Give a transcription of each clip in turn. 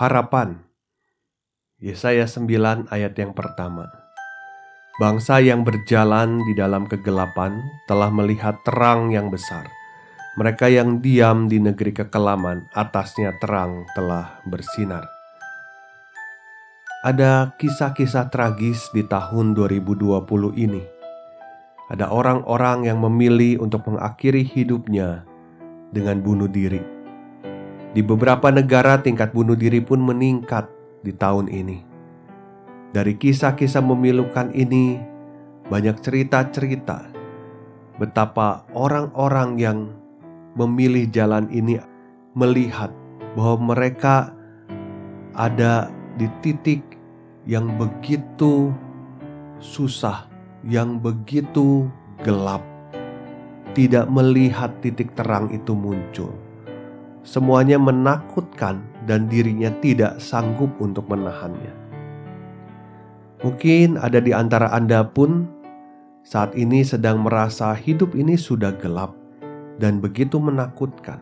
Harapan Yesaya 9 ayat yang pertama Bangsa yang berjalan di dalam kegelapan telah melihat terang yang besar. Mereka yang diam di negeri kekelaman, atasnya terang telah bersinar. Ada kisah-kisah tragis di tahun 2020 ini. Ada orang-orang yang memilih untuk mengakhiri hidupnya dengan bunuh diri di beberapa negara tingkat bunuh diri pun meningkat di tahun ini. Dari kisah-kisah memilukan ini, banyak cerita-cerita betapa orang-orang yang memilih jalan ini melihat bahwa mereka ada di titik yang begitu susah, yang begitu gelap, tidak melihat titik terang itu muncul Semuanya menakutkan dan dirinya tidak sanggup untuk menahannya. Mungkin ada di antara Anda pun saat ini sedang merasa hidup ini sudah gelap dan begitu menakutkan.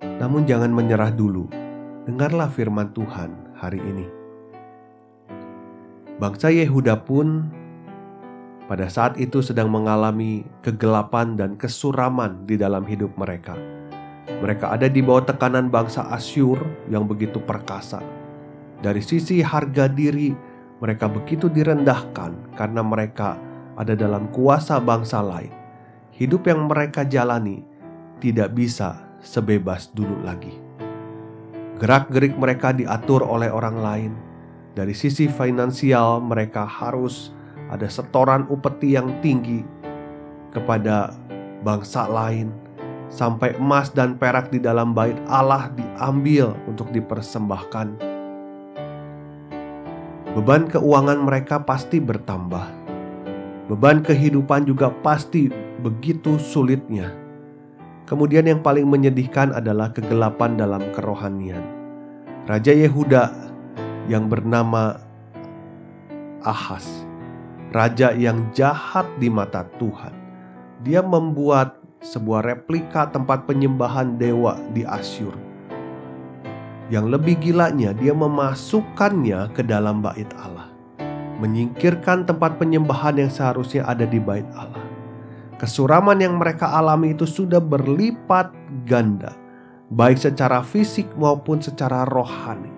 Namun jangan menyerah dulu. Dengarlah firman Tuhan hari ini. Bangsa Yehuda pun pada saat itu sedang mengalami kegelapan dan kesuraman di dalam hidup mereka mereka ada di bawah tekanan bangsa Asyur yang begitu perkasa. Dari sisi harga diri, mereka begitu direndahkan karena mereka ada dalam kuasa bangsa lain. Hidup yang mereka jalani tidak bisa sebebas dulu lagi. Gerak-gerik mereka diatur oleh orang lain. Dari sisi finansial, mereka harus ada setoran upeti yang tinggi kepada bangsa lain sampai emas dan perak di dalam bait Allah diambil untuk dipersembahkan. Beban keuangan mereka pasti bertambah. Beban kehidupan juga pasti begitu sulitnya. Kemudian yang paling menyedihkan adalah kegelapan dalam kerohanian. Raja Yehuda yang bernama Ahas, raja yang jahat di mata Tuhan. Dia membuat sebuah replika tempat penyembahan dewa di Asyur. Yang lebih gilanya, dia memasukkannya ke dalam bait Allah, menyingkirkan tempat penyembahan yang seharusnya ada di bait Allah. Kesuraman yang mereka alami itu sudah berlipat ganda, baik secara fisik maupun secara rohani.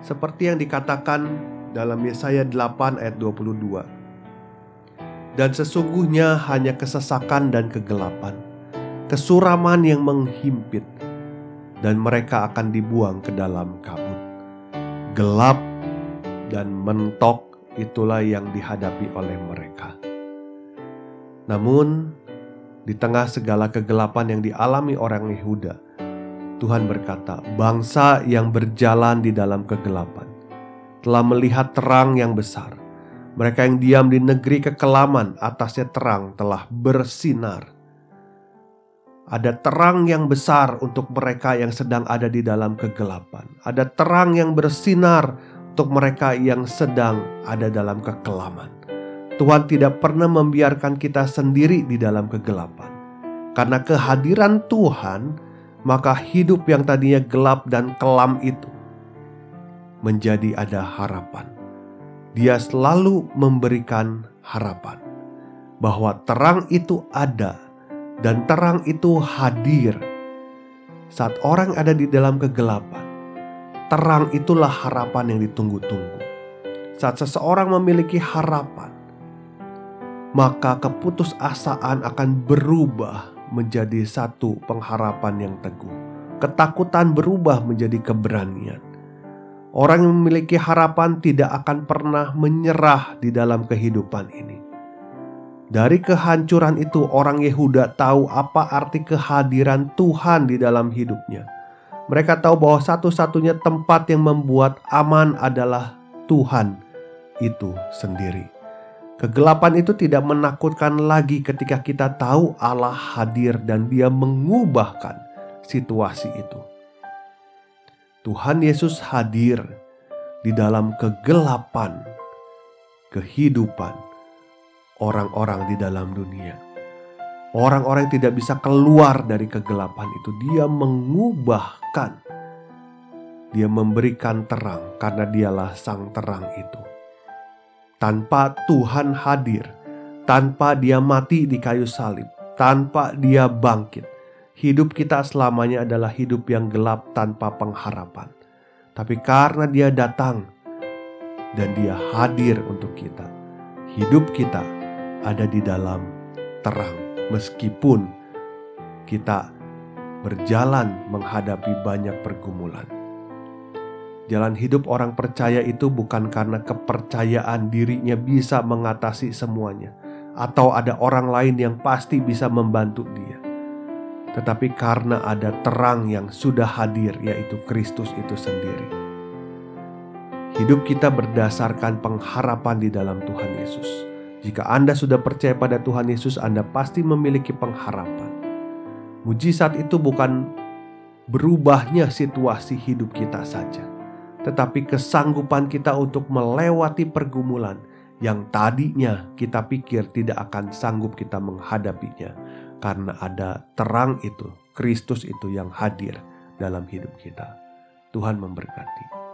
Seperti yang dikatakan dalam Yesaya 8 ayat 22 dan sesungguhnya hanya kesesakan dan kegelapan, kesuraman yang menghimpit, dan mereka akan dibuang ke dalam kabut. Gelap dan mentok itulah yang dihadapi oleh mereka. Namun, di tengah segala kegelapan yang dialami orang Yehuda, Tuhan berkata, "Bangsa yang berjalan di dalam kegelapan telah melihat terang yang besar." Mereka yang diam di negeri kekelaman, atasnya terang telah bersinar. Ada terang yang besar untuk mereka yang sedang ada di dalam kegelapan. Ada terang yang bersinar untuk mereka yang sedang ada dalam kekelaman. Tuhan tidak pernah membiarkan kita sendiri di dalam kegelapan. Karena kehadiran Tuhan, maka hidup yang tadinya gelap dan kelam itu menjadi ada harapan. Dia selalu memberikan harapan bahwa terang itu ada dan terang itu hadir saat orang ada di dalam kegelapan. Terang itulah harapan yang ditunggu-tunggu. Saat seseorang memiliki harapan, maka keputusasaan akan berubah menjadi satu pengharapan yang teguh. Ketakutan berubah menjadi keberanian. Orang yang memiliki harapan tidak akan pernah menyerah di dalam kehidupan ini. Dari kehancuran itu, orang Yehuda tahu apa arti kehadiran Tuhan di dalam hidupnya. Mereka tahu bahwa satu-satunya tempat yang membuat aman adalah Tuhan itu sendiri. Kegelapan itu tidak menakutkan lagi ketika kita tahu Allah hadir dan Dia mengubahkan situasi itu. Tuhan Yesus hadir di dalam kegelapan kehidupan orang-orang di dalam dunia. Orang-orang yang tidak bisa keluar dari kegelapan itu, Dia mengubahkan, Dia memberikan terang karena Dialah Sang Terang itu tanpa Tuhan hadir, tanpa Dia mati di kayu salib, tanpa Dia bangkit, hidup kita selamanya adalah hidup yang gelap tanpa pengharapan. Tapi karena Dia datang dan Dia hadir untuk kita, hidup kita ada di dalam terang, meskipun kita berjalan menghadapi banyak pergumulan. Jalan hidup orang percaya itu bukan karena kepercayaan dirinya bisa mengatasi semuanya, atau ada orang lain yang pasti bisa membantu dia, tetapi karena ada terang yang sudah hadir, yaitu Kristus itu sendiri. Hidup kita berdasarkan pengharapan di dalam Tuhan Yesus. Jika Anda sudah percaya pada Tuhan Yesus, Anda pasti memiliki pengharapan. Mujizat itu bukan berubahnya situasi hidup kita saja tetapi kesanggupan kita untuk melewati pergumulan yang tadinya kita pikir tidak akan sanggup kita menghadapinya, karena ada terang itu, Kristus itu yang hadir dalam hidup kita. Tuhan memberkati.